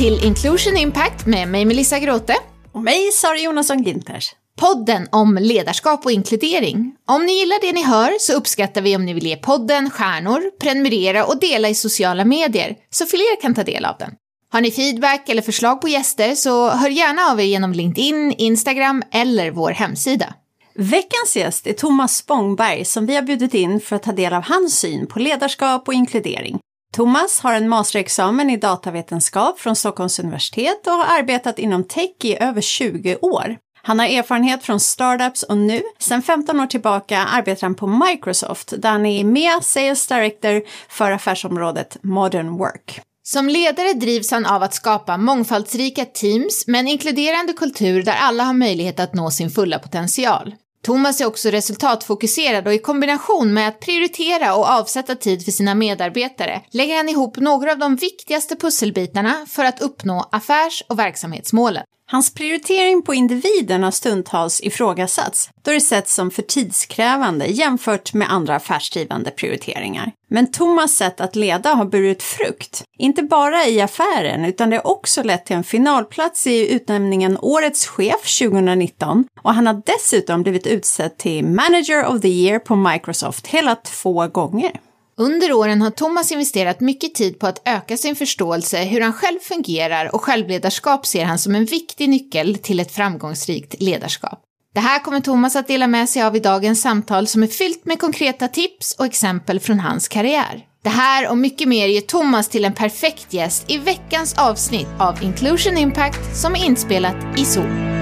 Till Inclusion Impact med mig Melissa Gråte. Och mig Sara Jonasson Ginters. Podden om ledarskap och inkludering. Om ni gillar det ni hör så uppskattar vi om ni vill ge podden stjärnor, prenumerera och dela i sociala medier så fler kan ta del av den. Har ni feedback eller förslag på gäster så hör gärna av er genom LinkedIn, Instagram eller vår hemsida. Veckans gäst är Thomas Spångberg som vi har bjudit in för att ta del av hans syn på ledarskap och inkludering. Thomas har en masterexamen i datavetenskap från Stockholms universitet och har arbetat inom tech i över 20 år. Han har erfarenhet från startups och nu, sedan 15 år tillbaka, arbetar han på Microsoft där han är med Sales Director för affärsområdet Modern Work. Som ledare drivs han av att skapa mångfaldsrika teams med en inkluderande kultur där alla har möjlighet att nå sin fulla potential. Thomas är också resultatfokuserad och i kombination med att prioritera och avsätta tid för sina medarbetare lägger han ihop några av de viktigaste pusselbitarna för att uppnå affärs och verksamhetsmålen. Hans prioritering på individen har stundtals ifrågasatts, då det setts som för tidskrävande jämfört med andra affärsdrivande prioriteringar. Men Thomas sätt att leda har burit frukt, inte bara i affären utan det har också lett till en finalplats i utnämningen Årets chef 2019 och han har dessutom blivit utsedd till Manager of the Year på Microsoft hela två gånger. Under åren har Thomas investerat mycket tid på att öka sin förståelse hur han själv fungerar och självledarskap ser han som en viktig nyckel till ett framgångsrikt ledarskap. Det här kommer Thomas att dela med sig av i dagens samtal som är fyllt med konkreta tips och exempel från hans karriär. Det här och mycket mer ger Thomas till en perfekt gäst i veckans avsnitt av Inclusion Impact som är inspelat i Zoom.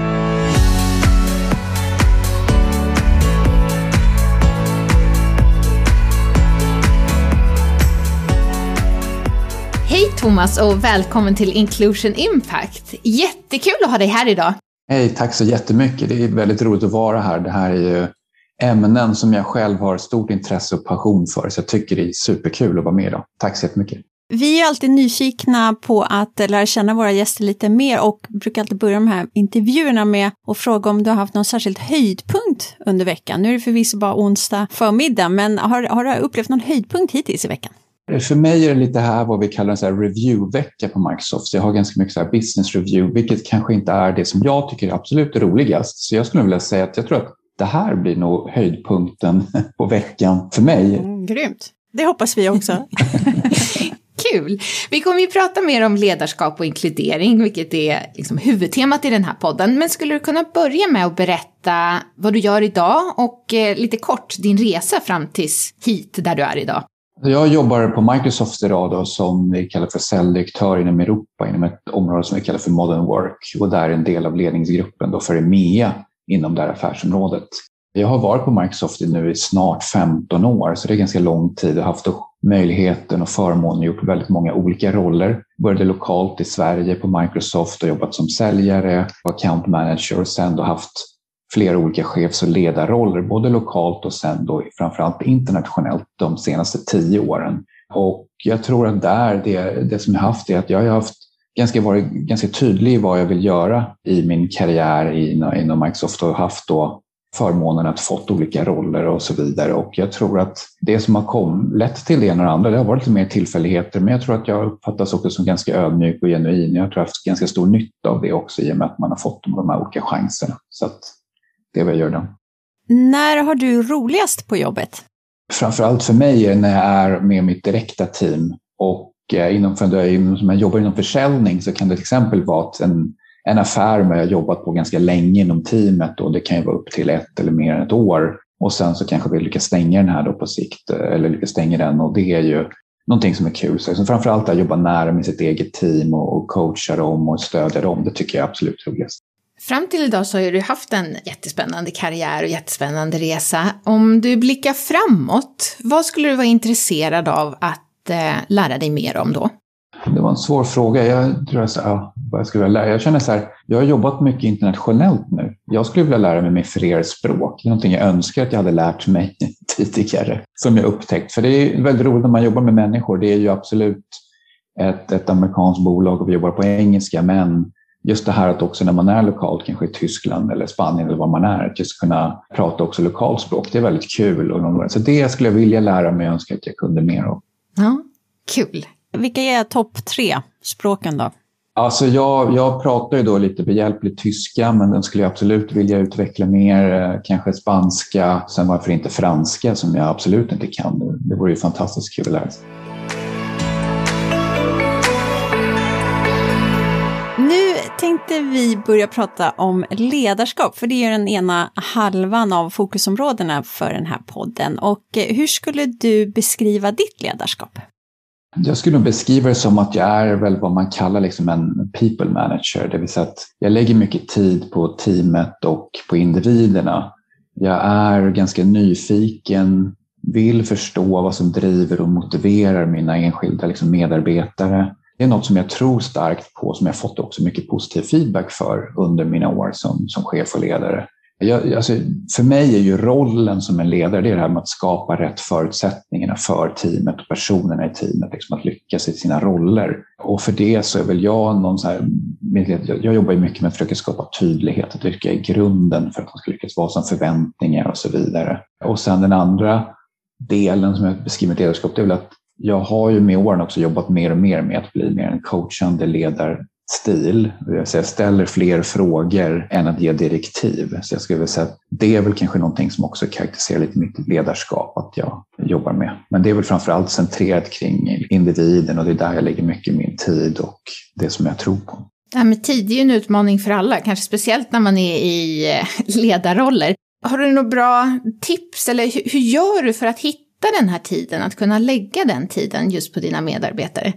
Thomas och välkommen till Inclusion Impact. Jättekul att ha dig här idag. Hej, tack så jättemycket. Det är väldigt roligt att vara här. Det här är ju ämnen som jag själv har stort intresse och passion för, så jag tycker det är superkul att vara med idag. Tack så jättemycket. Vi är alltid nyfikna på att lära känna våra gäster lite mer och brukar alltid börja de här intervjuerna med att fråga om du har haft någon särskild höjdpunkt under veckan. Nu är det förvisso bara onsdag förmiddag, men har, har du upplevt någon höjdpunkt hittills i veckan? För mig är det lite här vad vi kallar en review-vecka på Microsoft. Så jag har ganska mycket så business review, vilket kanske inte är det som jag tycker är absolut roligast. Så jag skulle vilja säga att jag tror att det här blir nog höjdpunkten på veckan för mig. Mm, grymt. Det hoppas vi också. Kul! Vi kommer ju prata mer om ledarskap och inkludering, vilket är liksom huvudtemat i den här podden. Men skulle du kunna börja med att berätta vad du gör idag och eh, lite kort din resa fram tills hit där du är idag? Jag jobbar på Microsoft idag då, som vi kallar för säljdirektör inom Europa inom ett område som vi kallar för Modern Work och där är en del av ledningsgruppen då för EMEA inom det här affärsområdet. Jag har varit på Microsoft nu i snart 15 år, så det är ganska lång tid. Jag har haft möjligheten och förmånen att gjort väldigt många olika roller. Började lokalt i Sverige på Microsoft och jobbat som säljare och account manager och sen då haft flera olika chefs och ledarroller, både lokalt och sen då framförallt internationellt de senaste tio åren. Och jag tror att där, det, det som jag haft är att jag har haft ganska, varit ganska tydlig i vad jag vill göra i min karriär inom Microsoft och haft då förmånen att fått olika roller och så vidare. Och jag tror att det som har kom, lett till det ena och det andra, det har varit lite mer tillfälligheter, men jag tror att jag uppfattas också som ganska ödmjuk och genuin. Jag tror att jag har haft ganska stor nytta av det också i och med att man har fått de här olika chanserna. Så att det är vad jag gör då. När har du roligast på jobbet? Framförallt för mig är det när jag är med mitt direkta team och eh, inom, för jag, jobbar inom försäljning så kan det till exempel vara att en, en affär jag har jobbat på ganska länge inom teamet och det kan ju vara upp till ett eller mer än ett år och sen så kanske vi lyckas stänga den här då på sikt eh, eller lyckas stänga den och det är ju någonting som är kul. Så framförallt att jobba nära med sitt eget team och coacha dem och stödja dem, det tycker jag är absolut roligast. Fram till idag så har du haft en jättespännande karriär och jättespännande resa. Om du blickar framåt, vad skulle du vara intresserad av att eh, lära dig mer om då? Det var en svår fråga. Jag, tror jag, ja, vad jag, skulle vilja lära. jag känner så här, jag har jobbat mycket internationellt nu. Jag skulle vilja lära mig mer fler språk. Det är någonting jag önskar att jag hade lärt mig tidigare, som jag upptäckt. För det är väldigt roligt när man jobbar med människor. Det är ju absolut ett, ett amerikanskt bolag och vi jobbar på engelska, men just det här att också när man är lokalt, kanske i Tyskland eller Spanien eller var man är, att just kunna prata också lokalspråk, det är väldigt kul. Och så det skulle jag vilja lära mig och önska att jag kunde mer av. Ja, kul. Vilka är topp tre språken då? Alltså jag, jag pratar ju då lite behjälpligt tyska, men den skulle jag absolut vilja utveckla mer. Eh, kanske spanska, sen varför inte franska som jag absolut inte kan. Det vore ju fantastiskt kul att lära sig. Tänkte vi börja prata om ledarskap, för det är ju den ena halvan av fokusområdena för den här podden. Och eh, hur skulle du beskriva ditt ledarskap? Jag skulle nog beskriva det som att jag är väl vad man kallar liksom en people manager, det vill säga att jag lägger mycket tid på teamet och på individerna. Jag är ganska nyfiken, vill förstå vad som driver och motiverar mina enskilda liksom medarbetare. Det är något som jag tror starkt på, som jag fått också mycket positiv feedback för under mina år som, som chef och ledare. Jag, alltså, för mig är ju rollen som en ledare det, är det här med att skapa rätt förutsättningarna för teamet och personerna i teamet, liksom att lyckas i sina roller. Och för det så är väl jag någon så här, jag jobbar ju mycket med att försöka skapa tydlighet, att vilka är grunden för att man ska lyckas, vad som förväntningar och så vidare. Och sen den andra delen som jag beskriver med ledarskap, det är väl att jag har ju med åren också jobbat mer och mer med att bli mer en coachande ledarstil. Jag ställer fler frågor än att ge direktiv. Så jag skulle vilja säga att det är väl kanske någonting som också karaktäriserar lite mitt ledarskap, att jag jobbar med. Men det är väl framför allt centrerat kring individen och det är där jag lägger mycket min tid och det som jag tror på. Ja, men tid är ju en utmaning för alla, kanske speciellt när man är i eh, ledarroller. Har du några bra tips eller hur gör du för att hitta den här tiden, att kunna lägga den tiden just på dina medarbetare?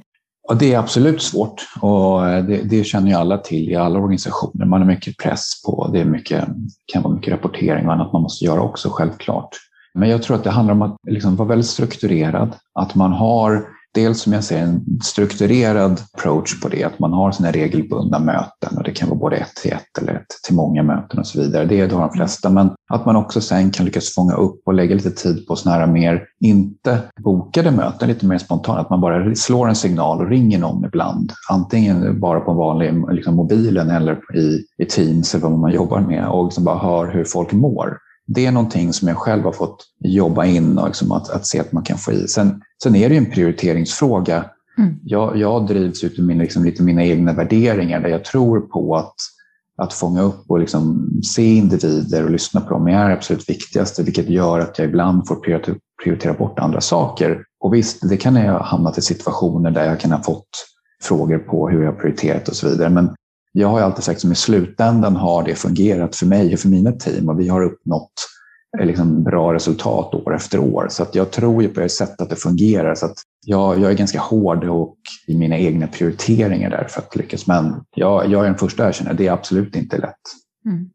Ja, det är absolut svårt och eh, det, det, känner ju alla till i alla organisationer. Man har mycket press på, det är mycket, kan vara mycket rapportering och annat man måste göra också självklart. Men jag tror att det handlar om att liksom vara väldigt strukturerad, att man har dels som jag säger en strukturerad approach på det, att man har sina regelbundna möten och det kan vara både ett till ett eller ett till många möten och så vidare. Det har de flesta, men att man också sen kan lyckas fånga upp och lägga lite tid på sådana här mer, inte bokade möten, lite mer spontant, att man bara slår en signal och ringer någon ibland. Antingen bara på en vanlig liksom mobilen eller i, i Teams eller vad man jobbar med och liksom bara hör hur folk mår det är någonting som jag själv har fått jobba in och liksom att, att se att man kan få i. Sen, sen är det ju en prioriteringsfråga. Mm. Jag, jag drivs utifrån min, liksom, lite mina egna värderingar där jag tror på att, att fånga upp och liksom se individer och lyssna på dem är absolut viktigaste, vilket gör att jag ibland får prioritera, prioritera bort andra saker. Och visst, det kan jag ha hamnat i situationer där jag kan ha fått frågor på hur jag har prioriterat och så vidare. Men jag har alltid sagt att i slutändan har det fungerat för mig och för mina team och vi har uppnått eh, liksom bra resultat år efter år. Så att jag tror ju på det sättet att det fungerar. Så att jag, jag är ganska hård och i mina egna prioriteringar där för att lyckas. Men jag, jag är den första att erkänna, det är absolut inte lätt. Mm.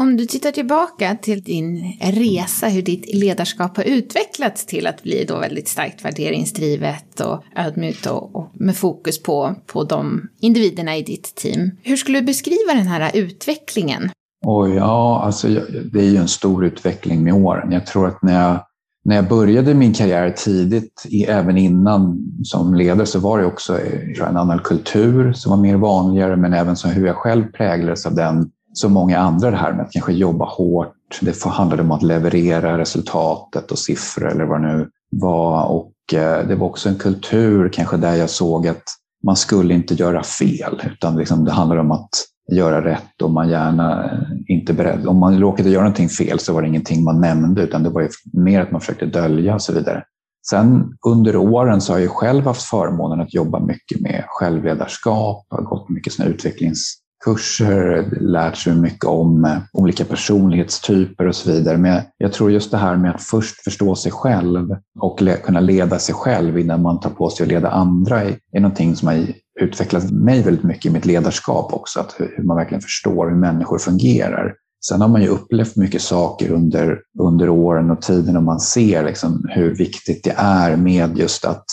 Om du tittar tillbaka till din resa, hur ditt ledarskap har utvecklats till att bli då väldigt starkt värderingsdrivet och ödmjukt och, och, med fokus på, på de individerna i ditt team. Hur skulle du beskriva den här utvecklingen? Oj, ja, alltså det är ju en stor utveckling med åren. Jag tror att när jag, när jag började min karriär tidigt, även innan som ledare, så var det också eh, en annan kultur som var mer vanligare, men även så hur jag själv präglades av den så många andra det här med att kanske jobba hårt. Det handlade om att leverera resultatet och siffror eller vad det nu var. Och eh, det var också en kultur kanske där jag såg att man skulle inte göra fel, utan liksom det handlar om att göra rätt och man gärna eh, inte beredd. Om man råkade göra någonting fel så var det ingenting man nämnde, utan det var mer att man försökte dölja och så vidare. Sen under åren så har jag själv haft förmånen att jobba mycket med självledarskap, har gått mycket såna utvecklings kurser, lärt sig mycket om eh, olika personlighetstyper och så vidare. Men jag tror just det här med att först förstå sig själv och kunna leda sig själv innan man tar på sig att leda andra är någonting som har utvecklat mig väldigt mycket i mitt ledarskap också. Att hur man verkligen förstår hur människor fungerar. Sen har man ju upplevt mycket saker under, under åren och tiden och man ser liksom hur viktigt det är med just att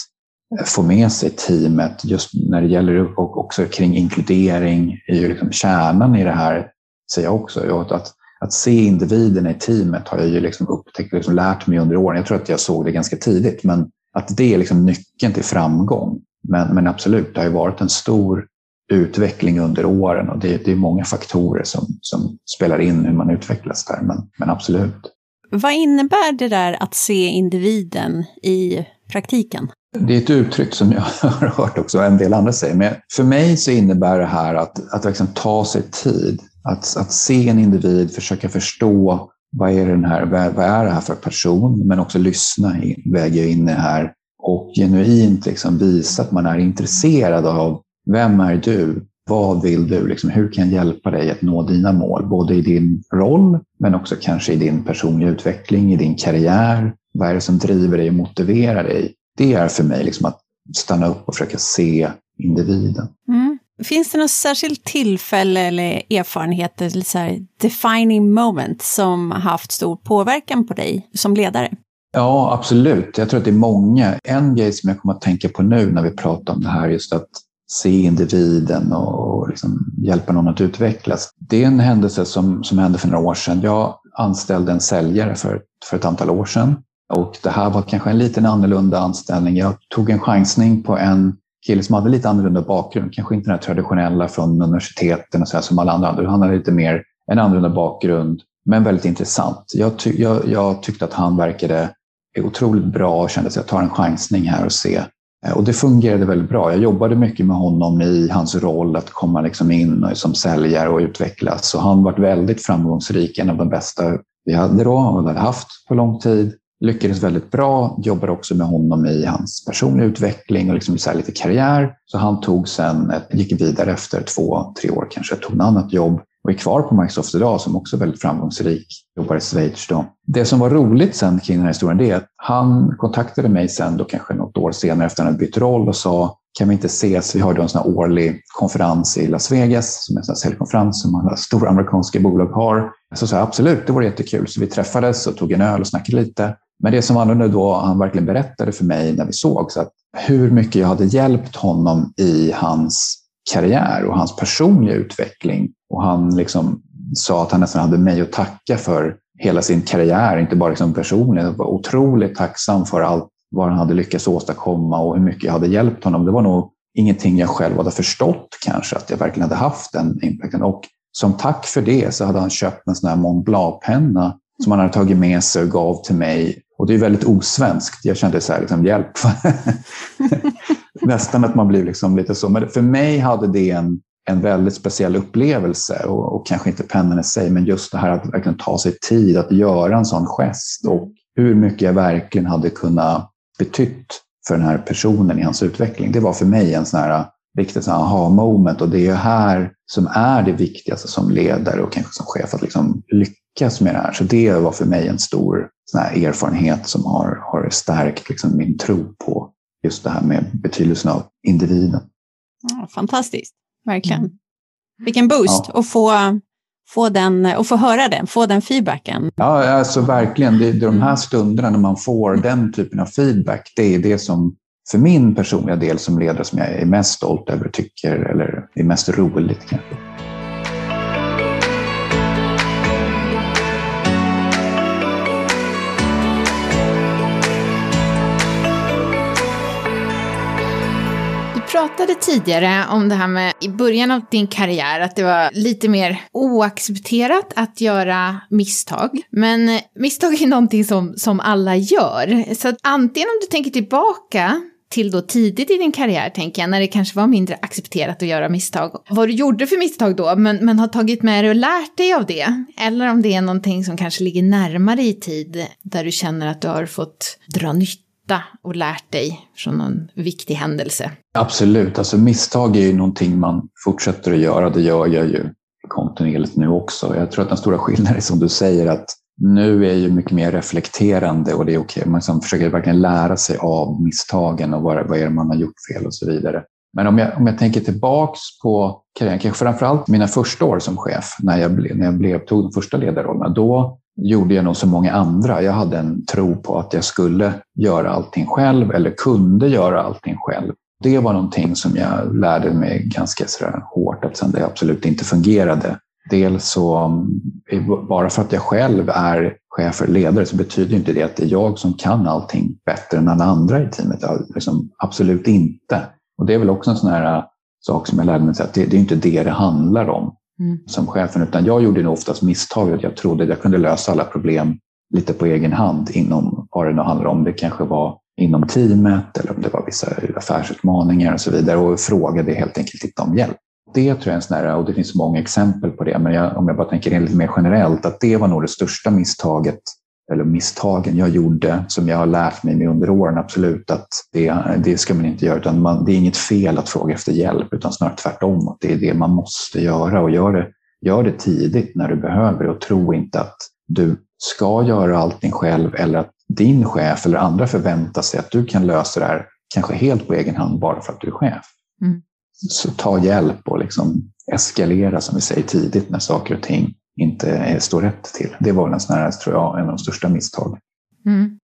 få med sig teamet just när det gäller och också kring inkludering är ju liksom kärnan i det här, säger jag också. Att, att se individerna i teamet har jag ju liksom upptäckt, liksom lärt mig under åren. Jag tror att jag såg det ganska tidigt, men att det är liksom nyckeln till framgång. Men, men absolut, det har ju varit en stor utveckling under åren och det, det är många faktorer som, som spelar in hur man utvecklas där, men, men absolut. Vad innebär det där att se individen i praktiken? Det är ett uttryck som jag har hört också en del andra säger. Men för mig så innebär det här att, att liksom ta sig tid. Att, att se en individ, försöka förstå vad är, den här, vad är det här för person, men också lyssna, väga in det här och genuint liksom visa att man är intresserad av vem är du? Vad vill du? Liksom, hur kan jag hjälpa dig att nå dina mål? Både i din roll, men också kanske i din personliga utveckling, i din karriär. Vad är det som driver dig och motiverar dig? Det är för mig liksom att stanna upp och försöka se individen. Mm. Finns det något särskilt tillfälle eller erfarenhet, eller så här defining moment, som har haft stor påverkan på dig som ledare? Ja, absolut. Jag tror att det är många. En grej som jag kommer att tänka på nu när vi pratar om det här, just att se individen och liksom hjälpa någon att utvecklas. Det är en händelse som, som hände för några år sedan. Jag anställde en säljare för, för ett antal år sedan och det här var kanske en liten annorlunda anställning. Jag tog en chansning på en kille som hade lite annorlunda bakgrund, kanske inte den traditionella från universiteten och så här, som alla andra. Han hade lite mer en annorlunda bakgrund, men väldigt intressant. Jag, ty jag, jag tyckte att han verkade otroligt bra och kände att jag tar en chansning här och se. Och det fungerade väldigt bra. Jag jobbade mycket med honom i hans roll att komma liksom in som säljare och utvecklas. Så han var väldigt framgångsrik, en av de bästa vi hade då och hade haft på lång tid lyckades väldigt bra, jobbade också med honom i hans personliga utveckling och liksom så lite karriär. Så han tog sen, gick vidare efter två, tre år kanske, tog ett annat jobb och är kvar på Microsoft idag som också är väldigt framgångsrik, jobbar i Schweiz då. Det som var roligt sen kring den här historien det är att han kontaktade mig sen då kanske något år senare efter att han bytt roll och sa kan vi inte ses? Vi har då en sån här årlig konferens i Las Vegas, som är en säljkonferens som alla stora amerikanska bolag har. Så sa jag absolut, det vore jättekul. Så vi träffades och tog en öl och snackade lite. Men det som var annorlunda då, han verkligen berättade för mig när vi sågs, att hur mycket jag hade hjälpt honom i hans karriär och hans personliga utveckling. Och han liksom sa att han nästan hade mig att tacka för hela sin karriär, inte bara liksom personligen. Jag var otroligt tacksam för allt vad han hade lyckats åstadkomma och hur mycket jag hade hjälpt honom. Det var nog ingenting jag själv hade förstått kanske, att jag verkligen hade haft den impacten. Och som tack för det så hade han köpt en sån här Mont Blanc-penna som han hade tagit med sig och gav till mig och det är väldigt osvenskt. Jag kände så här, liksom, hjälp. Nästan att man blir liksom lite så. Men för mig hade det en, en väldigt speciell upplevelse och, och, kanske inte pennan i sig, men just det här att verkligen ta sig tid att göra en sån gest och hur mycket jag verkligen hade kunnat betytt för den här personen i hans utveckling. Det var för mig en sån här riktigt aha-moment och det är här som är det viktigaste som ledare och kanske som chef, att liksom lyckas med det här. Så det var för mig en stor sån här erfarenhet som har, har stärkt liksom min tro på just det här med betydelsen av individen. Fantastiskt, verkligen. Mm. Vilken boost ja. att få, få, den, och få höra den, få den feedbacken. Ja, alltså verkligen. Det, det är de här stunderna när man får den typen av feedback, det är det som för min personliga del som ledare som jag är mest stolt över, tycker, eller är mest roligt kanske. pratade tidigare om det här med i början av din karriär, att det var lite mer oaccepterat att göra misstag. Men misstag är någonting som, som alla gör. Så att antingen om du tänker tillbaka till då tidigt i din karriär, tänker jag, när det kanske var mindre accepterat att göra misstag. Vad du gjorde för misstag då, men, men har tagit med dig och lärt dig av det. Eller om det är någonting som kanske ligger närmare i tid, där du känner att du har fått dra nytta och lärt dig från någon viktig händelse? Absolut, alltså misstag är ju någonting man fortsätter att göra. Det gör jag ju kontinuerligt nu också. Jag tror att den stora skillnaden är som du säger att nu är jag ju mycket mer reflekterande och det är okej. Okay. Man liksom försöker verkligen lära sig av misstagen och vad, vad är det man har gjort fel och så vidare. Men om jag, om jag tänker tillbaks på karriären, kanske framförallt mina första år som chef, när jag, ble, när jag blev, tog de första ledarrollerna, då gjorde jag nog som många andra. Jag hade en tro på att jag skulle göra allting själv eller kunde göra allting själv. Det var någonting som jag lärde mig ganska sådär hårt att sen det absolut inte fungerade. Dels så, bara för att jag själv är chef eller ledare så betyder inte det att det är jag som kan allting bättre än alla andra i teamet. Liksom, absolut inte. Och det är väl också en sån här sak som jag lärde mig, att det, det är inte det det handlar om mm. som chefen, utan jag gjorde nog oftast misstaget. Jag trodde att jag kunde lösa alla problem lite på egen hand inom vad det nu handlar om. Det kanske var inom teamet eller om det var vissa affärsutmaningar och så vidare och frågade helt enkelt inte om hjälp. Det tror jag är en sån här, och det finns många exempel på det, men jag, om jag bara tänker lite mer generellt, att det var nog det största misstaget eller misstagen jag gjorde som jag har lärt mig under åren, absolut, att det, det ska man inte göra. Utan man, det är inget fel att fråga efter hjälp, utan snarare tvärtom. Att det är det man måste göra och gör det, gör det tidigt när du behöver och tro inte att du ska göra allting själv eller att din chef eller andra förväntar sig att du kan lösa det här, kanske helt på egen hand, bara för att du är chef. Mm. Så ta hjälp och liksom eskalera, som vi säger, tidigt när saker och ting inte står rätt till. Det var en sån här, tror jag, en av de största misstagen. Mm.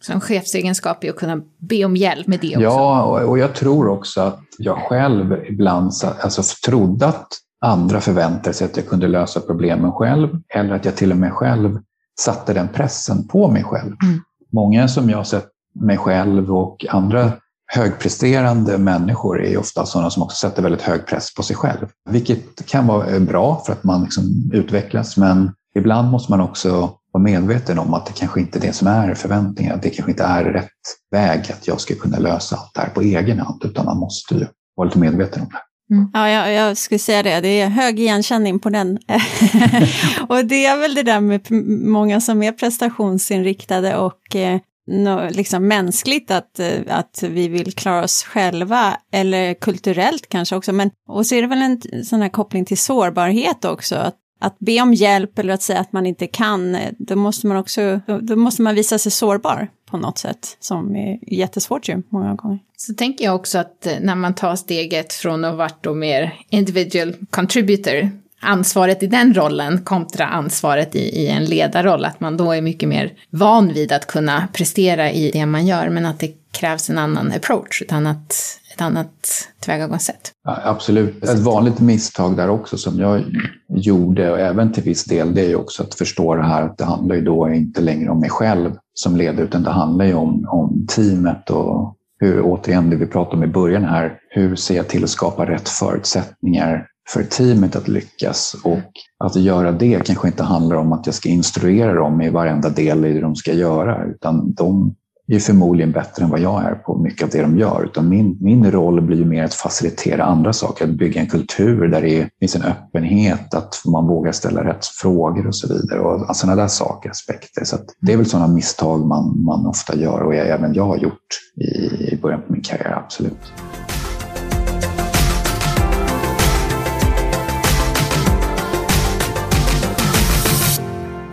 Så en chefsegenskap är att kunna be om hjälp med det också? Ja, och jag tror också att jag själv ibland alltså, trodde att andra förväntade sig att jag kunde lösa problemen själv, eller att jag till och med själv satte den pressen på mig själv. Mm. Många som jag sett mig själv och andra högpresterande människor är ofta sådana som också sätter väldigt hög press på sig själv. Vilket kan vara bra för att man liksom utvecklas, men ibland måste man också vara medveten om att det kanske inte är det som är förväntningarna. Det kanske inte är rätt väg att jag ska kunna lösa allt det här på egen hand, utan man måste ju vara lite medveten om det. Mm. Ja, jag, jag, skulle säga det, det är hög igenkänning på den. och det är väl det där med många som är prestationsinriktade och eh, no, liksom mänskligt att, eh, att vi vill klara oss själva, eller kulturellt kanske också, men och så är det väl en sån här koppling till sårbarhet också, att, att be om hjälp eller att säga att man inte kan, eh, då måste man också, då måste man visa sig sårbar på något sätt, som är jättesvårt ju många gånger. Så tänker jag också att eh, när man tar steget från att vara då mer individual contributor ansvaret i den rollen kontra ansvaret i, i, en ledarroll, att man då är mycket mer van vid att kunna prestera i det man gör, men att det krävs en annan approach, ett annat, ett annat tillvägagångssätt. Ja, absolut. Ett vanligt misstag där också som jag gjorde, och även till viss del, det är ju också att förstå det här att det handlar ju då inte längre om mig själv som ledare, utan det handlar ju om, om teamet och hur, återigen det vi pratade om i början här, hur ser jag till att skapa rätt förutsättningar för teamet att lyckas. Och att göra det kanske inte handlar om att jag ska instruera dem i varenda del i det de ska göra, utan de är förmodligen bättre än vad jag är på mycket av det de gör. Utan min, min roll blir ju mer att facilitera andra saker, att bygga en kultur där det finns en öppenhet, att man vågar ställa rätt frågor och så vidare. Och sådana där saker, aspekter. Så det är väl sådana misstag man, man ofta gör och jag, även jag har gjort i, i början på min karriär, absolut.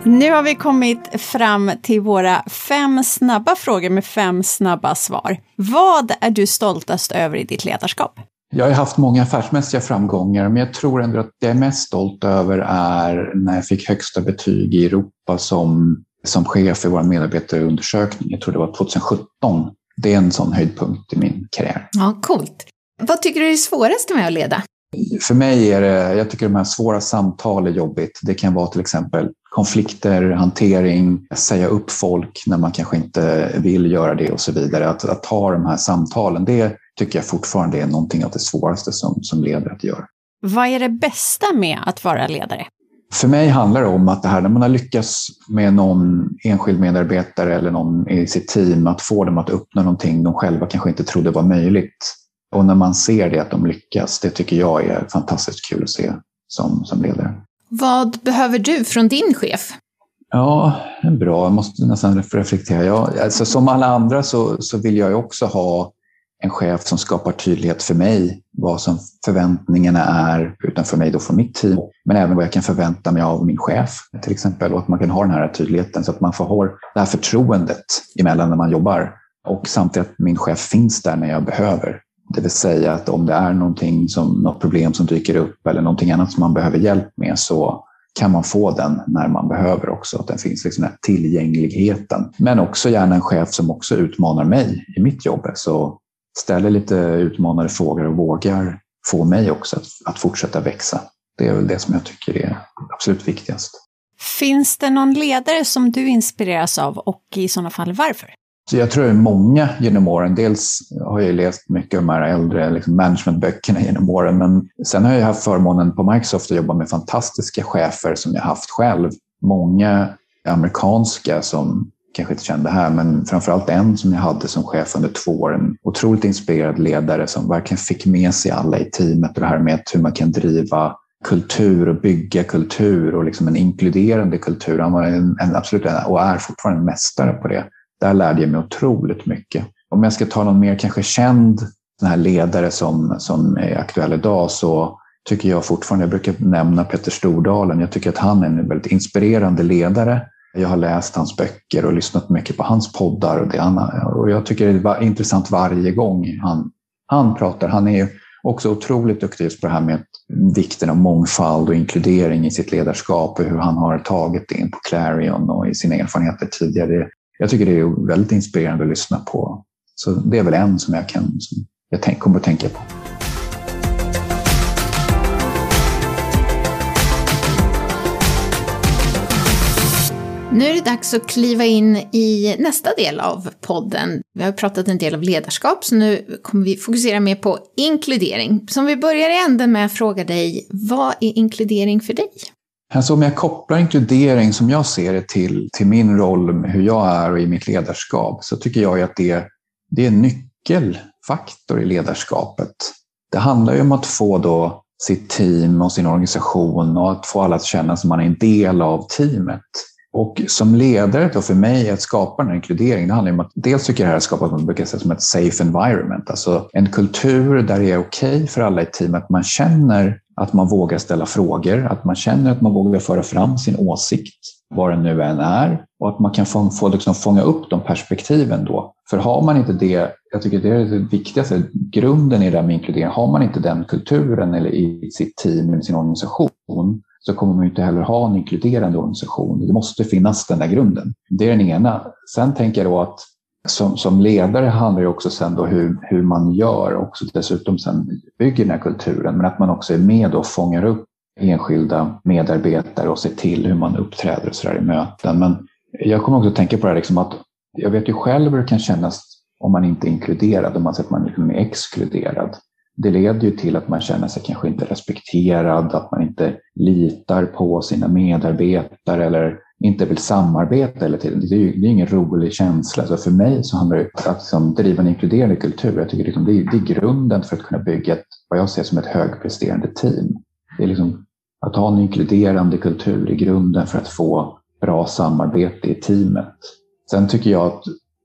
Nu har vi kommit fram till våra fem snabba frågor med fem snabba svar. Vad är du stoltast över i ditt ledarskap? Jag har haft många affärsmässiga framgångar, men jag tror ändå att det jag är mest stolt över är när jag fick högsta betyg i Europa som, som chef för vår medarbetarundersökning. Jag tror det var 2017. Det är en sån höjdpunkt i min karriär. Ja, coolt. Vad tycker du är det svåraste med att leda? För mig är det, jag tycker de här svåra samtal är jobbigt. Det kan vara till exempel konflikter, hantering, säga upp folk när man kanske inte vill göra det och så vidare. Att, att ta de här samtalen, det tycker jag fortfarande är någonting av det svåraste som, som ledare att göra. Vad är det bästa med att vara ledare? För mig handlar det om att det här när man har lyckats med någon enskild medarbetare eller någon i sitt team, att få dem att uppnå någonting de själva kanske inte trodde var möjligt. Och när man ser det, att de lyckas, det tycker jag är fantastiskt kul att se som, som ledare. Vad behöver du från din chef? Ja, bra. Jag måste nästan reflektera. Ja, alltså, som alla andra så, så vill jag också ha en chef som skapar tydlighet för mig, vad som förväntningarna är utanför mig då från mitt team, men även vad jag kan förvänta mig av min chef till exempel och att man kan ha den här tydligheten så att man får ha det här förtroendet emellan när man jobbar och samtidigt att min chef finns där när jag behöver. Det vill säga att om det är någonting som, något problem som dyker upp eller någonting annat som man behöver hjälp med så kan man få den när man behöver också. Att den finns liksom den här tillgängligheten. Men också gärna en chef som också utmanar mig i mitt jobb. Så ställer lite utmanande frågor och vågar få mig också att, att fortsätta växa. Det är väl det som jag tycker är absolut viktigast. Finns det någon ledare som du inspireras av och i sådana fall varför? Så jag tror det är många genom åren. Dels har jag läst mycket av de här äldre liksom managementböckerna genom åren, men sen har jag haft förmånen på Microsoft att jobba med fantastiska chefer som jag haft själv. Många amerikanska som kanske inte kände här, men framförallt en som jag hade som chef under två år. En otroligt inspirerad ledare som verkligen fick med sig alla i teamet och det här med hur man kan driva kultur och bygga kultur och liksom en inkluderande kultur. Han var en, en absolut och är fortfarande en mästare på det. Där lärde jag mig otroligt mycket. Om jag ska ta någon mer kanske känd den här ledare som, som är aktuell idag så tycker jag fortfarande, jag brukar nämna Petter Stordalen, jag tycker att han är en väldigt inspirerande ledare. Jag har läst hans böcker och lyssnat mycket på hans poddar och, det han, och jag tycker det är intressant varje gång han, han pratar. Han är också otroligt duktig på det här med vikten av mångfald och inkludering i sitt ledarskap och hur han har tagit det in på Clarion och i sina erfarenheter tidigare. Jag tycker det är väldigt inspirerande att lyssna på. Så det är väl en som jag, kan, som jag tänk, kommer att tänka på. Nu är det dags att kliva in i nästa del av podden. Vi har pratat en del om ledarskap, så nu kommer vi fokusera mer på inkludering. Så om vi börjar i änden med att fråga dig, vad är inkludering för dig? Alltså om jag kopplar inkludering som jag ser det till, till min roll, med hur jag är och i mitt ledarskap, så tycker jag att det, det är en nyckelfaktor i ledarskapet. Det handlar ju om att få då sitt team och sin organisation och att få alla att känna som man är en del av teamet. Och som ledare då för mig att skapa den här inkluderingen, det handlar om att dels tycker jag det här skapas, man brukar säga som ett safe environment, alltså en kultur där det är okej okay för alla i teamet att man känner att man vågar ställa frågor, att man känner att man vågar föra fram sin åsikt, vad den nu än är, och att man kan få, få liksom fånga upp de perspektiven då. För har man inte det, jag tycker det är det viktigaste, grunden i det här med inkludering, har man inte den kulturen eller i sitt team eller sin organisation, så kommer man inte heller ha en inkluderande organisation. Det måste finnas den där grunden. Det är den ena. Sen tänker jag då att som, som ledare handlar det också sen då hur, hur man gör också dessutom sen bygger den här kulturen, men att man också är med och fångar upp enskilda medarbetare och ser till hur man uppträder och så där i möten. Men jag kommer också att tänka på det här liksom att jag vet ju själv hur det kan kännas om man inte är inkluderad, om man säger att man liksom är exkluderad det leder ju till att man känner sig kanske inte respekterad, att man inte litar på sina medarbetare eller inte vill samarbeta hela tiden. Det är ju det är ingen rolig känsla. Så för mig så handlar det om att liksom driva en inkluderande kultur. Jag tycker liksom det, är, det är grunden för att kunna bygga ett, vad jag ser som ett högpresterande team. Det är liksom att ha en inkluderande kultur är grunden för att få bra samarbete i teamet. Sen tycker jag att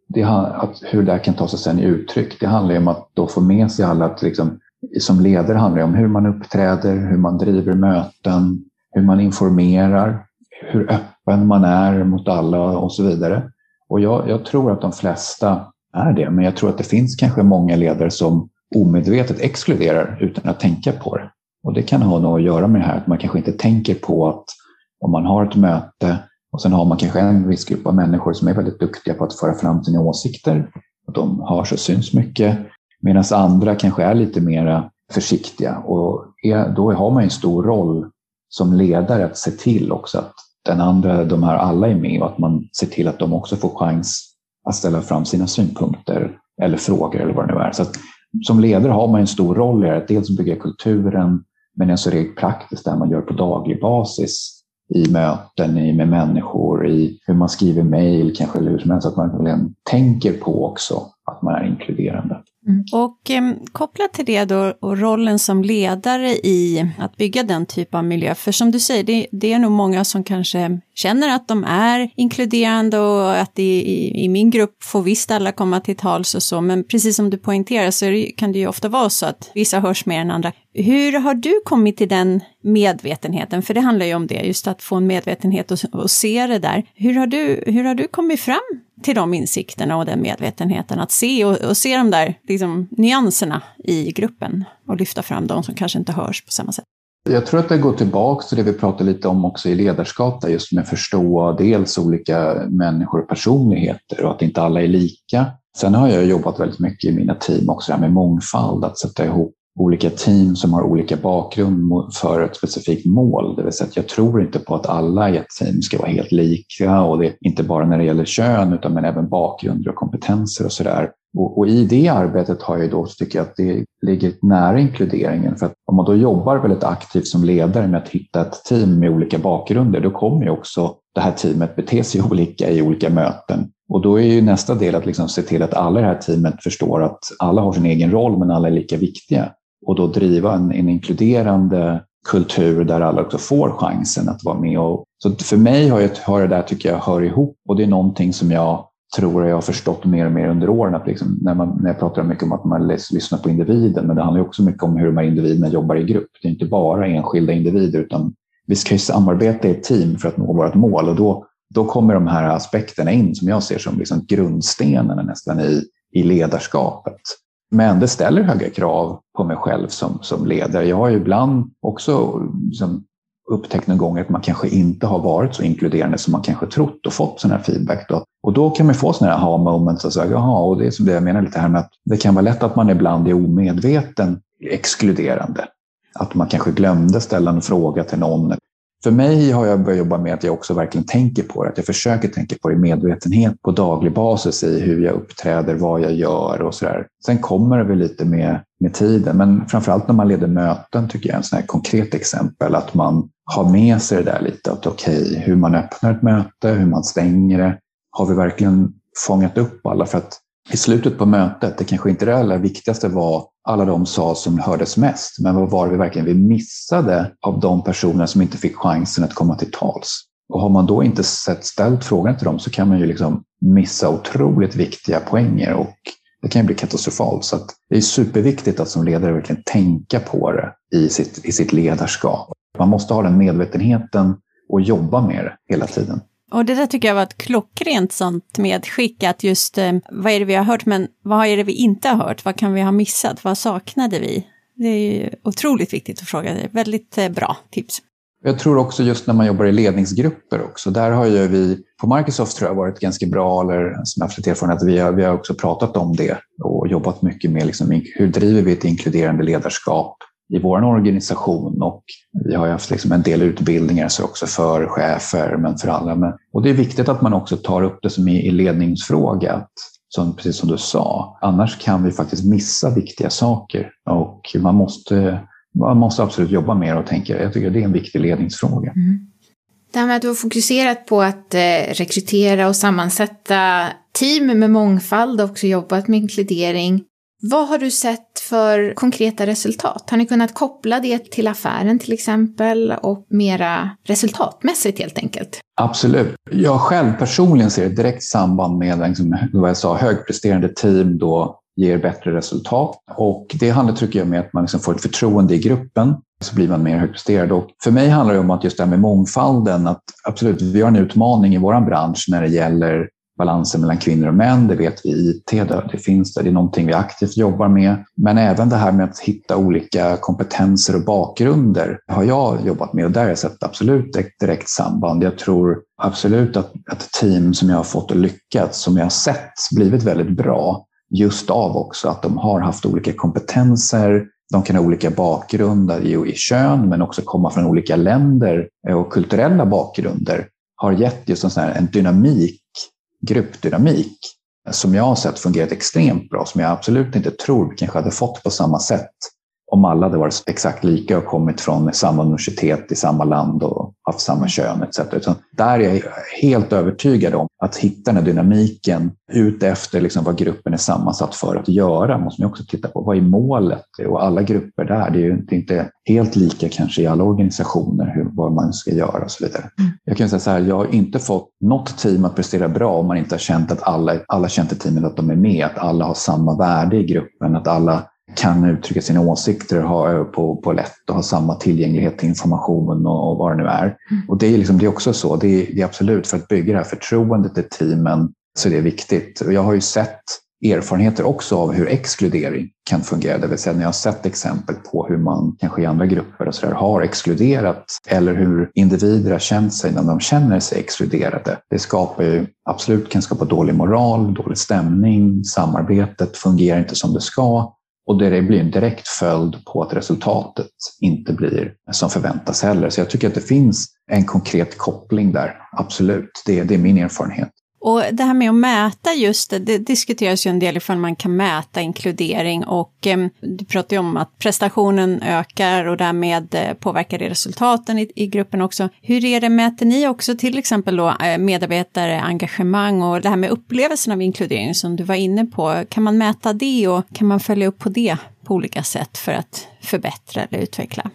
det, att hur det här kan ta sig sen i uttryck, det handlar ju om att då få med sig alla att liksom, som ledare handlar det om hur man uppträder, hur man driver möten, hur man informerar, hur öppen vem man är mot alla och så vidare. Och jag, jag tror att de flesta är det, men jag tror att det finns kanske många ledare som omedvetet exkluderar utan att tänka på det. Och det kan ha något att göra med det här att man kanske inte tänker på att om man har ett möte och sen har man kanske en viss grupp av människor som är väldigt duktiga på att föra fram sina åsikter. Och de hörs och syns mycket. Medan andra kanske är lite mer försiktiga. Och är, då har man en stor roll som ledare att se till också att den andra, de här alla är med och att man ser till att de också får chans att ställa fram sina synpunkter eller frågor eller vad det nu är. Så att, som ledare har man en stor roll i att dels bygga kulturen men också rent praktiskt det man gör på daglig basis i möten i, med människor, i hur man skriver mejl kanske, eller hur som helst, att man verkligen tänker på också att man är inkluderande. Mm. Och eh, kopplat till det då, och rollen som ledare i att bygga den typ av miljö, för som du säger, det, det är nog många som kanske känner att de är inkluderande och att i, i, i, min grupp får visst alla komma till tals och så, men precis som du poängterar så det, kan det ju ofta vara så att vissa hörs mer än andra. Hur har du kommit till den medvetenheten? För det handlar ju om det, just att få en medvetenhet och, och se det där. Hur har, du, hur har du kommit fram till de insikterna och den medvetenheten, att se och, och se de där liksom, nyanserna i gruppen och lyfta fram de som kanske inte hörs på samma sätt? Jag tror att det går tillbaka till det vi pratade lite om också i ledarskap, där just med att förstå dels olika människor och personligheter och att inte alla är lika. Sen har jag jobbat väldigt mycket i mina team också med mångfald, att sätta ihop olika team som har olika bakgrund för ett specifikt mål. Det vill säga att jag tror inte på att alla i ett team ska vara helt lika och det är inte bara när det gäller kön utan men även bakgrunder och kompetenser och sådär. Och, och, i det arbetet har jag då tycker jag att det ligger nära inkluderingen. För att om man då jobbar väldigt aktivt som ledare med att hitta ett team med olika bakgrunder, då kommer ju också det här teamet bete sig olika i olika möten. Och då är ju nästa del att liksom se till att alla i det här teamet förstår att alla har sin egen roll men alla är lika viktiga. Och då driva en, en inkluderande kultur där alla också får chansen att vara med. Och, så för mig har, jag, har det där tycker jag hör ihop och det är någonting som jag tror jag har förstått mer och mer under åren. Att liksom, när, man, när jag pratar mycket om att man lyssnar på individen, men det handlar också mycket om hur de här individerna jobbar i grupp. Det är inte bara enskilda individer, utan vi ska ju samarbeta i ett team för att nå vårt mål och då, då kommer de här aspekterna in som jag ser som liksom grundstenarna nästan i, i ledarskapet. Men det ställer höga krav på mig själv som, som ledare. Jag har ju ibland också liksom upptäckt någon gång att man kanske inte har varit så inkluderande som man kanske trott och fått sån här feedback. Då. Och då kan man få sådana här aha-moments och säga, jaha, och det är som det jag menar lite här med att det kan vara lätt att man ibland är omedveten exkluderande. Att man kanske glömde ställa en fråga till någon för mig har jag börjat jobba med att jag också verkligen tänker på det. Att jag försöker tänka på det i medvetenhet på daglig basis i hur jag uppträder, vad jag gör och sådär. Sen kommer det väl lite med, med tiden. Men framförallt när man leder möten tycker jag är en sån här konkret exempel. Att man har med sig det där lite. Att okej, okay, hur man öppnar ett möte, hur man stänger det. Har vi verkligen fångat upp alla? För att i slutet på mötet, det kanske inte det allra viktigaste var alla de sa som hördes mest, men vad var det vi verkligen vi missade av de personer som inte fick chansen att komma till tals? Och har man då inte sett, ställt frågan till dem så kan man ju liksom missa otroligt viktiga poänger och det kan ju bli katastrofalt. Så det är superviktigt att som ledare verkligen tänka på det i sitt, i sitt ledarskap. Man måste ha den medvetenheten och jobba med det hela tiden. Och det där tycker jag var ett klockrent sånt medskick, att just eh, vad är det vi har hört, men vad är det vi inte har hört? Vad kan vi ha missat? Vad saknade vi? Det är ju otroligt viktigt att fråga. Det är väldigt eh, bra tips. Jag tror också just när man jobbar i ledningsgrupper också, där har ju vi på Microsoft tror jag varit ganska bra, eller som jag har haft erfarenhet, vi har, vi har också pratat om det och jobbat mycket med liksom, hur driver vi ett inkluderande ledarskap i vår organisation och vi har haft liksom en del utbildningar så också för chefer men för alla. Men, och det är viktigt att man också tar upp det som är i ledningsfråga. Som, precis som du sa, annars kan vi faktiskt missa viktiga saker och man måste, man måste absolut jobba mer och tänka, jag tycker det är en viktig ledningsfråga. Mm. Det här med att du har fokuserat på att eh, rekrytera och sammansätta team med mångfald och också jobbat med inkludering. Vad har du sett för konkreta resultat? Har ni kunnat koppla det till affären till exempel och mera resultatmässigt helt enkelt? Absolut. Jag själv personligen ser ett direkt samband med liksom, vad jag sa, högpresterande team då ger bättre resultat. Och det handlar tycker jag med att man liksom får ett förtroende i gruppen så blir man mer högpresterande. Och för mig handlar det om att just det här med mångfalden, att absolut, vi har en utmaning i vår bransch när det gäller balansen mellan kvinnor och män, det vet vi i IT, det finns där, det är någonting vi aktivt jobbar med. Men även det här med att hitta olika kompetenser och bakgrunder har jag jobbat med och där har jag sett absolut ett direkt samband. Jag tror absolut att ett team som jag har fått att lyckas, som jag har sett blivit väldigt bra, just av också att de har haft olika kompetenser, de kan ha olika bakgrunder i kön men också komma från olika länder eh, och kulturella bakgrunder har gett just en, sån här, en dynamik gruppdynamik som jag har sett fungerat extremt bra, som jag absolut inte tror vi kanske hade fått på samma sätt om alla hade varit exakt lika och kommit från samma universitet i samma land och haft samma kön etc. Utan där är jag helt övertygad om att hitta den här dynamiken utefter liksom vad gruppen är sammansatt för att göra. måste man också titta på. Vad är målet? Och alla grupper där, det är ju inte helt lika kanske i alla organisationer hur, man ska göra och så vidare. Mm. Jag kan säga så här, jag har inte fått något team att prestera bra om man inte har känt att alla, alla känt i teamet att de är med, att alla har samma värde i gruppen, att alla kan uttrycka sina åsikter ha, på, på lätt och ha samma tillgänglighet till information och, och vad det nu är. Mm. Och det är, liksom, det är också så, det är, det är, absolut för att bygga det här förtroendet i teamen så är det viktigt. Och jag har ju sett erfarenheter också av hur exkludering kan fungera. Det vill säga när jag har sett exempel på hur man kanske i andra grupper och så där, har exkluderat eller hur individer har känt sig när de känner sig exkluderade. Det skapar ju absolut kan skapa dålig moral, dålig stämning, samarbetet fungerar inte som det ska och det blir en direkt följd på att resultatet inte blir som förväntas heller. Så jag tycker att det finns en konkret koppling där, absolut. Det, det är min erfarenhet. Och det här med att mäta just det, det diskuteras ju en del ifall man kan mäta inkludering och eh, du pratar ju om att prestationen ökar och därmed eh, påverkar det resultaten i, i, gruppen också. Hur är det, mäter ni också till exempel då eh, medarbetare engagemang och det här med upplevelsen av inkludering som du var inne på. Kan man mäta det och kan man följa upp på det på olika sätt för att förbättra eller utveckla?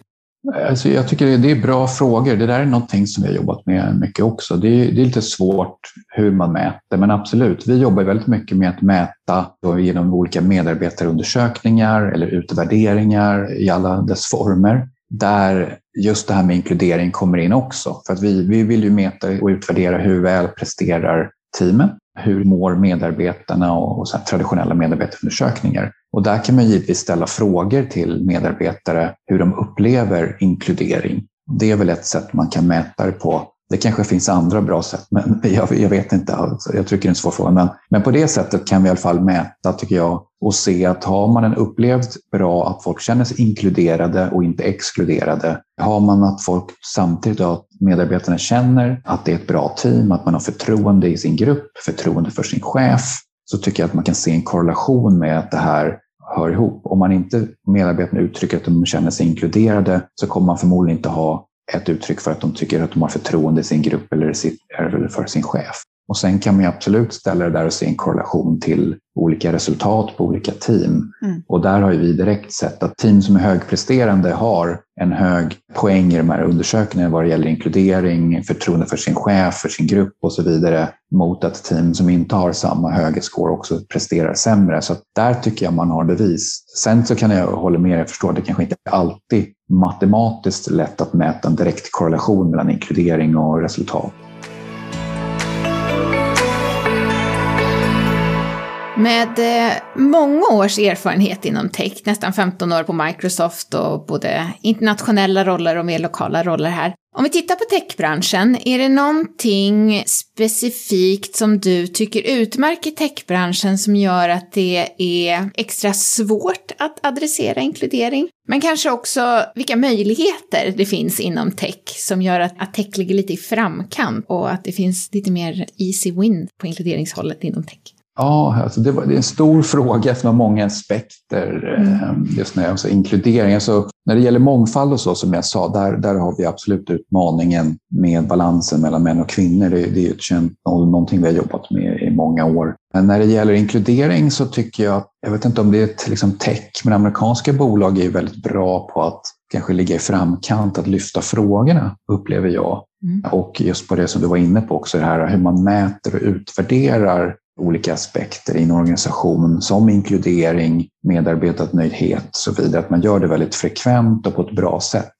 Alltså jag tycker det är bra frågor. Det där är någonting som vi har jobbat med mycket också. Det är, det är lite svårt hur man mäter, men absolut. Vi jobbar väldigt mycket med att mäta genom olika medarbetarundersökningar eller utvärderingar i alla dess former. Där just det här med inkludering kommer in också. För att vi, vi vill ju mäta och utvärdera hur väl presterar teamen hur mår medarbetarna och, och så traditionella medarbetarundersökningar. Och där kan man givetvis ställa frågor till medarbetare hur de upplever inkludering. Det är väl ett sätt man kan mäta det på. Det kanske finns andra bra sätt, men jag, jag vet inte. Alltså, jag tycker det är en svår fråga. Men, men på det sättet kan vi i alla fall mäta, tycker jag, och se att har man en upplevt bra att folk känner sig inkluderade och inte exkluderade. Har man att folk samtidigt att medarbetarna känner att det är ett bra team, att man har förtroende i sin grupp, förtroende för sin chef, så tycker jag att man kan se en korrelation med att det här hör ihop. Om man inte medarbetarna uttrycker att de känner sig inkluderade så kommer man förmodligen inte ha ett uttryck för att de tycker att de har förtroende i sin grupp eller för sin chef. Och sen kan man absolut ställa det där och se en korrelation till olika resultat på olika team. Mm. Och där har vi direkt sett att team som är högpresterande har en hög poäng i de här undersökningarna vad det gäller inkludering, förtroende för sin chef, för sin grupp och så vidare. Mot att team som inte har samma höga score också presterar sämre. Så där tycker jag man har bevis. Sen så kan jag hålla med, jag förstår att det kanske inte alltid matematiskt lätt att mäta en direkt korrelation mellan inkludering och resultat. Med eh, många års erfarenhet inom tech, nästan 15 år på Microsoft och både internationella roller och mer lokala roller här. Om vi tittar på techbranschen, är det någonting specifikt som du tycker utmärker techbranschen som gör att det är extra svårt att adressera inkludering? Men kanske också vilka möjligheter det finns inom tech som gör att, att tech ligger lite i framkant och att det finns lite mer easy win på inkluderingshållet inom tech. Ja, alltså det, var, det är en stor fråga från många aspekter. Mm. Ehm, just när jag alltså inkludering. Alltså, när det gäller mångfald och så, som jag sa, där, där har vi absolut utmaningen med balansen mellan män och kvinnor. Det, det är ett känt någonting vi har jobbat med i många år. Men när det gäller inkludering så tycker jag, jag vet inte om det är ett liksom tech, men amerikanska bolag är väldigt bra på att kanske ligga i framkant, att lyfta frågorna, upplever jag. Mm. Och just på det som du var inne på också, det här hur man mäter och utvärderar olika aspekter i en organisation som inkludering, medarbetarnöjdhet och så vidare. Att man gör det väldigt frekvent och på ett bra sätt.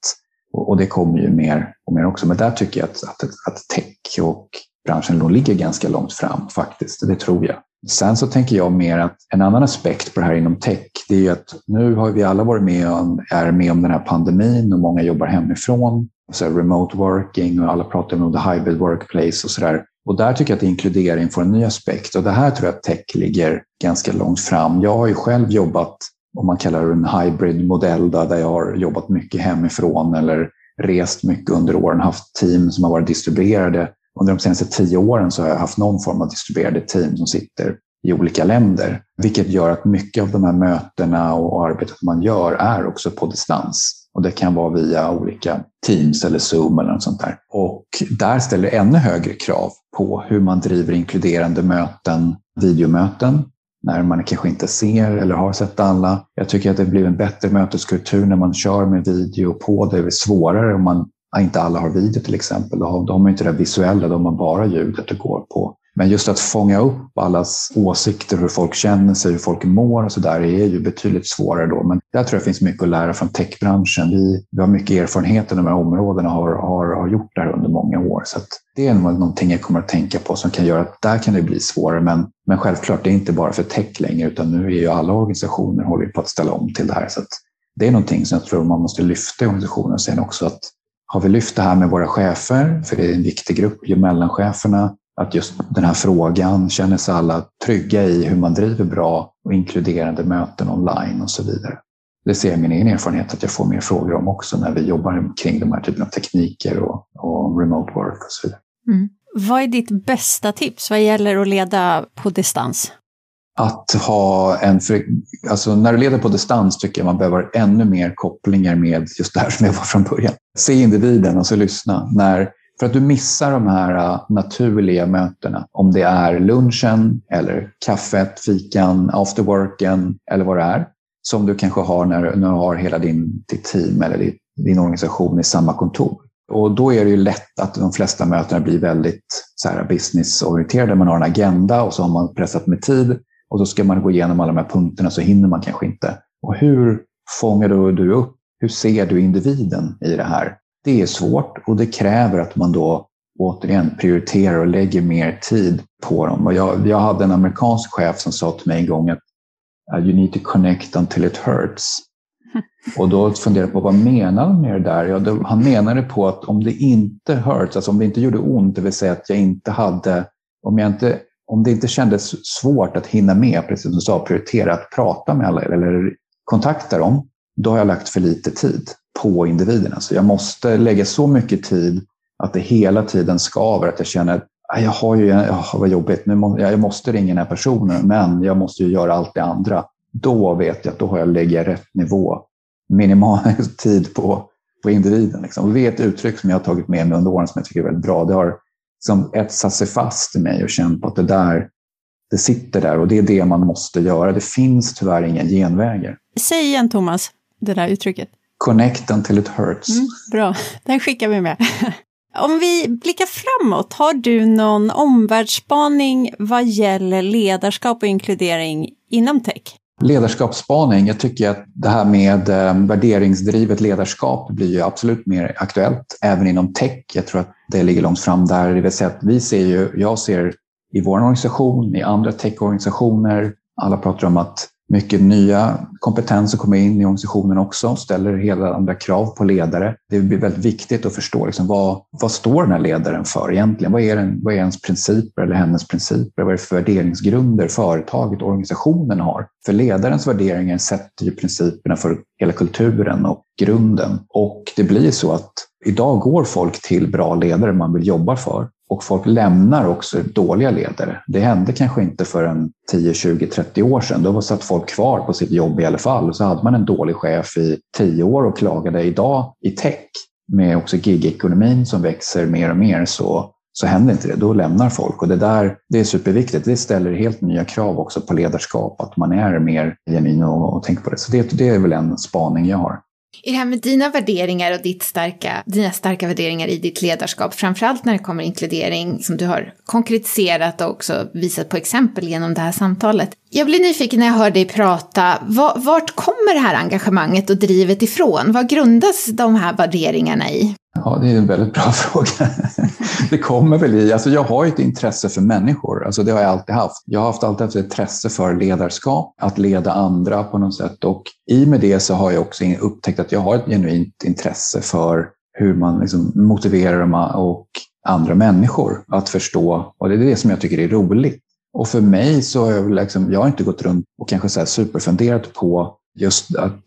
Och, det kommer ju mer och mer också. Men där tycker jag att, att, att tech och branschen nog ligger ganska långt fram faktiskt. Det tror jag. Sen så tänker jag mer att en annan aspekt på det här inom tech, det är ju att nu har vi alla varit med om, är med om den här pandemin och många jobbar hemifrån. Så remote working och alla pratar om the hybrid workplace och sådär. Och där tycker jag att inkludering får en ny aspekt och det här tror jag att tech ligger ganska långt fram. Jag har ju själv jobbat, om man kallar det en hybridmodell, där jag har jobbat mycket hemifrån eller rest mycket under åren, haft team som har varit distribuerade. Under de senaste tio åren så har jag haft någon form av distribuerade team som sitter i olika länder, vilket gör att mycket av de här mötena och arbetet man gör är också på distans. Och det kan vara via olika Teams eller Zoom eller något sånt där. Och där ställer det ännu högre krav på hur man driver inkluderande möten, videomöten, när man kanske inte ser eller har sett alla. Jag tycker att det blir en bättre möteskultur när man kör med video på. Det är svårare om man inte alla har video till exempel. Då har, man inte det visuella, då har man bara ljudet att gå på. Men just att fånga upp allas åsikter, hur folk känner sig, hur folk mår och så där är ju betydligt svårare då. Men där tror jag finns mycket att lära från techbranschen. Vi, vi har mycket erfarenhet i de här områdena och har, har, har gjort det här under många år. Så det är någonting jag kommer att tänka på som kan göra att där kan det bli svårare. Men, men självklart, det är inte bara för tech längre utan nu är ju alla organisationer håller på att ställa om till det här. Så det är någonting som jag tror man måste lyfta i organisationen sen också. Att har vi lyft det här med våra chefer, för det är en viktig grupp, ju mellancheferna, att just den här frågan känner sig alla trygga i hur man driver bra och inkluderande möten online och så vidare. Det ser jag i min egen erfarenhet att jag får mer frågor om också när vi jobbar kring de här typen av tekniker och, och remote work och så vidare. Mm. Vad är ditt bästa tips vad gäller att leda på distans? Att ha en, alltså när du leder på distans tycker jag man behöver ännu mer kopplingar med just det här som jag var från början. Se individen och så lyssna. När, för att du missar de här äh, naturliga mötena. Om det är lunchen eller kaffet, fikan, afterworken eller vad det är. Som du kanske har när, när du har hela din, ditt team eller din, din organisation i samma kontor. Och då är det ju lätt att de flesta mötena blir väldigt så här businessorienterade. Man har en agenda och så har man pressat med tid och så ska man gå igenom alla de här punkterna så hinner man kanske inte. Och hur fångar du upp, hur ser du individen i det här? Det är svårt och det kräver att man då återigen prioriterar och lägger mer tid på dem. Och jag, jag hade en amerikansk chef som sa till mig en gång att uh, you need to connect until it hurts. Och då funderade jag på vad menar han med det där? Ja, då, han menade på att om det inte hurts, alltså om det inte gjorde ont, det vill säga att jag inte hade, om, jag inte, om det inte kändes svårt att hinna med, precis som du sa, prioritera att prata med alla eller kontakta dem, då har jag lagt för lite tid på individerna. Så alltså, jag måste lägga så mycket tid att det hela tiden skaver, att jag känner att jag har ju, oh, vad jobbigt, nu må, jag måste ringa den här personen, men jag måste ju göra allt det andra. Då vet jag att då har jag lägger rätt nivå, minimal tid på, på individen. Liksom. det är ett uttryck som jag har tagit med mig under åren som jag tycker är väldigt bra. Det har liksom etsat sig fast i mig och känt på att det där, det sitter där och det är det man måste göra. Det finns tyvärr inga genvägar. Säg igen Thomas, det där uttrycket. Connect until it hurts. Mm, bra, den skickar vi med. Om vi blickar framåt, har du någon omvärldsspaning vad gäller ledarskap och inkludering inom tech? Ledarskapsspaning, jag tycker att det här med eh, värderingsdrivet ledarskap blir ju absolut mer aktuellt, även inom tech. Jag tror att det ligger långt fram där. Det vill säga att vi ser ju, jag ser i vår organisation, i andra techorganisationer, alla pratar om att mycket nya kompetenser kommer in i organisationen också, ställer hela andra krav på ledare. Det blir väldigt viktigt att förstå liksom, vad, vad står den här ledaren för egentligen? Vad är, den, vad är ens principer eller hennes principer? Vad är det för värderingsgrunder företaget, och organisationen har? För ledarens värderingar sätter ju principerna för hela kulturen och grunden. Och det blir så att idag går folk till bra ledare man vill jobba för. Och folk lämnar också dåliga ledare. Det hände kanske inte för en 10, 20, 30 år sedan. Då satt folk kvar på sitt jobb i alla fall. Och så hade man en dålig chef i 10 år och klagade. Idag i tech, med också gigekonomin som växer mer och mer, så, så händer inte det. Då lämnar folk. Och det där det är superviktigt. Det ställer helt nya krav också på ledarskap, att man är mer genuin och, och tänker på det. Så det, det är väl en spaning jag har. I det här med dina värderingar och ditt starka, dina starka värderingar i ditt ledarskap, framförallt när det kommer inkludering som du har konkretiserat och också visat på exempel genom det här samtalet. Jag blir nyfiken när jag hör dig prata, vart kommer det här engagemanget och drivet ifrån? Vad grundas de här värderingarna i? Ja, det är en väldigt bra fråga. Det kommer väl i, alltså jag har ju ett intresse för människor, alltså det har jag alltid haft. Jag har haft alltid haft ett intresse för ledarskap, att leda andra på något sätt och i med det så har jag också upptäckt att jag har ett genuint intresse för hur man liksom motiverar dem och andra människor att förstå och det är det som jag tycker är roligt. Och för mig så har jag, liksom, jag har inte gått runt och kanske så här superfunderat på just att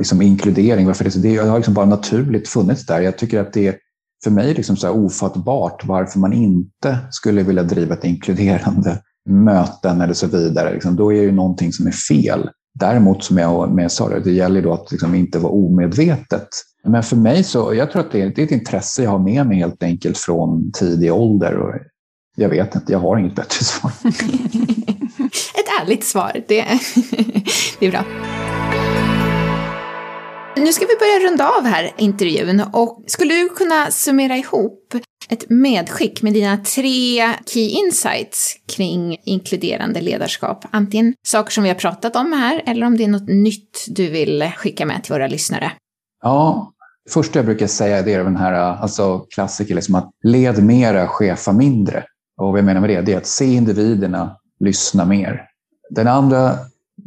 liksom inkludering. Varför det, det har liksom bara naturligt funnits där. Jag tycker att det är för mig liksom så ofattbart varför man inte skulle vilja driva ett inkluderande möten eller så vidare. Liksom, då är det ju någonting som är fel. Däremot, som jag, med sa, det gäller då att liksom inte vara omedvetet. Men för mig så, jag tror att det är, det är ett intresse jag har med mig helt enkelt från tidig ålder. Och jag vet inte, jag har inget bättre svar. ett ärligt svar, det, det är bra. Nu ska vi börja runda av här intervjun och skulle du kunna summera ihop ett medskick med dina tre key insights kring inkluderande ledarskap? Antingen saker som vi har pratat om här eller om det är något nytt du vill skicka med till våra lyssnare. Ja, det första jag brukar säga det är den här alltså klassiker, liksom att led mera, chefa mindre. Och vad jag menar med det, det är att se individerna, lyssna mer. Den andra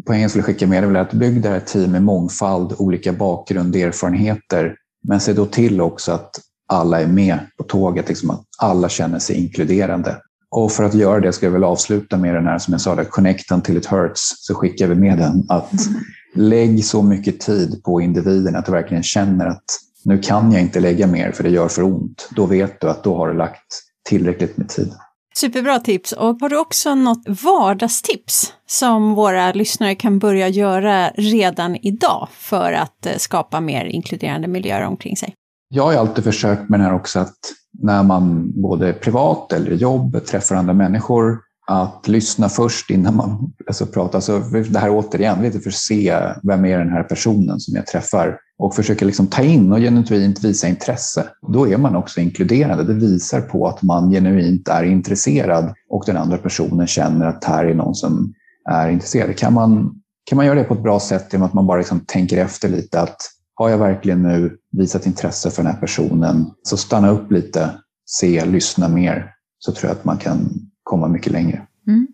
poängen jag skulle skicka med är att bygga det här team med mångfald, olika bakgrund, erfarenheter. Men se då till också att alla är med på tåget, liksom att alla känner sig inkluderande. Och för att göra det ska jag väl avsluta med den här, som jag sa, där, connect until it hurts, så skickar vi med den att lägg så mycket tid på individen att du verkligen känner att nu kan jag inte lägga mer för det gör för ont. Då vet du att då har du lagt tillräckligt med tid. Superbra tips. Och har du också något vardagstips som våra lyssnare kan börja göra redan idag för att eh, skapa mer inkluderande miljöer omkring sig? Jag har alltid försökt med det här också att när man både privat eller i jobb träffar andra människor att lyssna först innan man alltså, pratar. Så det här återigen, lite för att se vem är den här personen som jag träffar och försöker liksom ta in och genuint visa intresse. Då är man också inkluderande. Det visar på att man genuint är intresserad och den andra personen känner att här är någon som är intresserad. Kan man, kan man göra det på ett bra sätt genom att man bara liksom tänker efter lite att har jag verkligen nu visat intresse för den här personen? Så stanna upp lite, se, lyssna mer så tror jag att man kan komma mycket längre. Mm.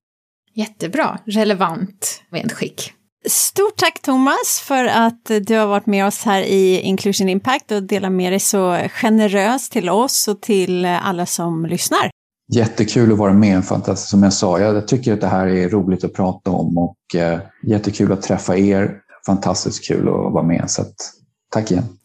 Jättebra, relevant medskick. Stort tack Thomas för att du har varit med oss här i Inclusion Impact och delat med dig så generöst till oss och till alla som lyssnar. Jättekul att vara med, fantastiskt. Som jag sa, jag tycker att det här är roligt att prata om och eh, jättekul att träffa er. Fantastiskt kul att vara med, så att, tack igen.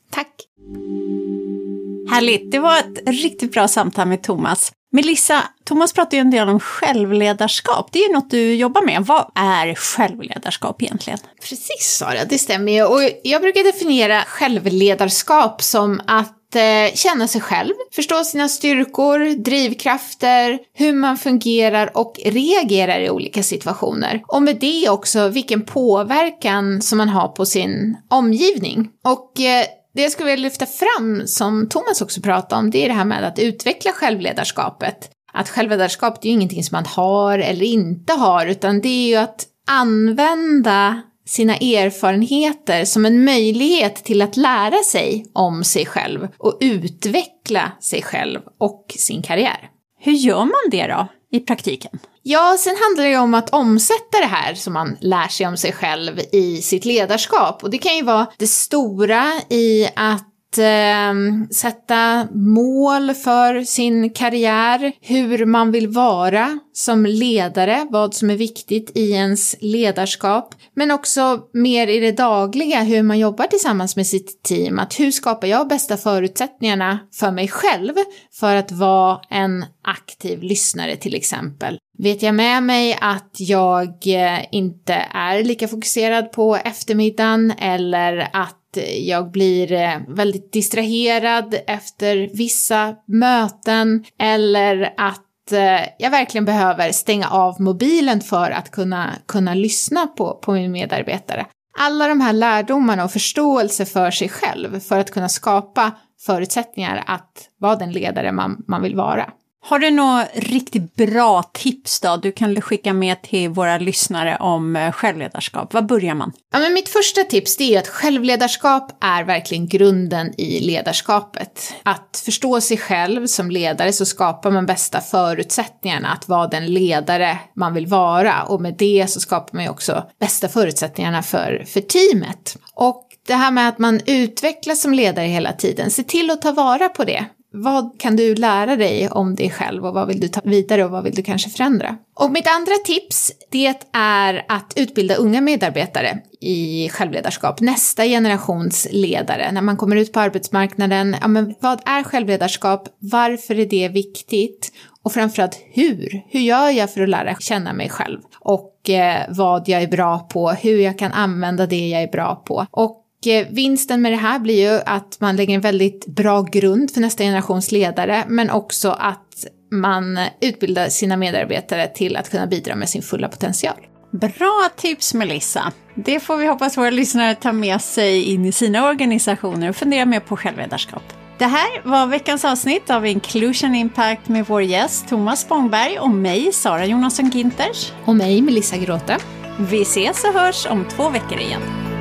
Härligt, det var ett riktigt bra samtal med Thomas. Melissa, Thomas pratar ju en del om självledarskap. Det är ju något du jobbar med. Vad är självledarskap egentligen? Precis Sara, det stämmer ju. Och jag brukar definiera självledarskap som att eh, känna sig själv, förstå sina styrkor, drivkrafter, hur man fungerar och reagerar i olika situationer. Och med det också vilken påverkan som man har på sin omgivning. Och eh, det jag skulle vilja lyfta fram, som Thomas också pratade om, det är det här med att utveckla självledarskapet. Att självledarskap, det är ju ingenting som man har eller inte har, utan det är ju att använda sina erfarenheter som en möjlighet till att lära sig om sig själv och utveckla sig själv och sin karriär. Hur gör man det då i praktiken? Ja, sen handlar det ju om att omsätta det här som man lär sig om sig själv i sitt ledarskap. Och det kan ju vara det stora i att eh, sätta mål för sin karriär, hur man vill vara som ledare, vad som är viktigt i ens ledarskap, men också mer i det dagliga, hur man jobbar tillsammans med sitt team, att hur skapar jag bästa förutsättningarna för mig själv för att vara en aktiv lyssnare till exempel. Vet jag med mig att jag eh, inte är lika fokuserad på eftermiddagen eller att jag blir eh, väldigt distraherad efter vissa möten eller att eh, jag verkligen behöver stänga av mobilen för att kunna, kunna lyssna på, på min medarbetare. Alla de här lärdomarna och förståelse för sig själv för att kunna skapa förutsättningar att vara den ledare man, man vill vara. Har du några riktigt bra tips då du kan skicka med till våra lyssnare om eh, självledarskap? Var börjar man? Ja, men mitt första tips är att självledarskap är verkligen grunden i ledarskapet. Att förstå sig själv som ledare så skapar man bästa förutsättningarna att vara den ledare man vill vara och med det så skapar man ju också bästa förutsättningarna för, för teamet. Och det här med att man utvecklas som ledare hela tiden, se till att ta vara på det. Vad kan du lära dig om dig själv och vad vill du ta vidare och vad vill du kanske förändra? Och mitt andra tips, det är att utbilda unga medarbetare i självledarskap, nästa generations ledare. När man kommer ut på arbetsmarknaden, ja men vad är självledarskap? Varför är det viktigt? Och framförallt hur? Hur gör jag för att lära känna mig själv? Och eh, vad jag är bra på, hur jag kan använda det jag är bra på. Och vinsten med det här blir ju att man lägger en väldigt bra grund för nästa generations ledare, men också att man utbildar sina medarbetare till att kunna bidra med sin fulla potential. Bra tips Melissa! Det får vi hoppas våra lyssnare tar med sig in i sina organisationer och funderar mer på självledarskap. Det här var veckans avsnitt av Inclusion Impact med vår gäst Thomas Spångberg och mig, Sara Jonasson Ginters. Och mig, Melissa Gråte. Vi ses och hörs om två veckor igen.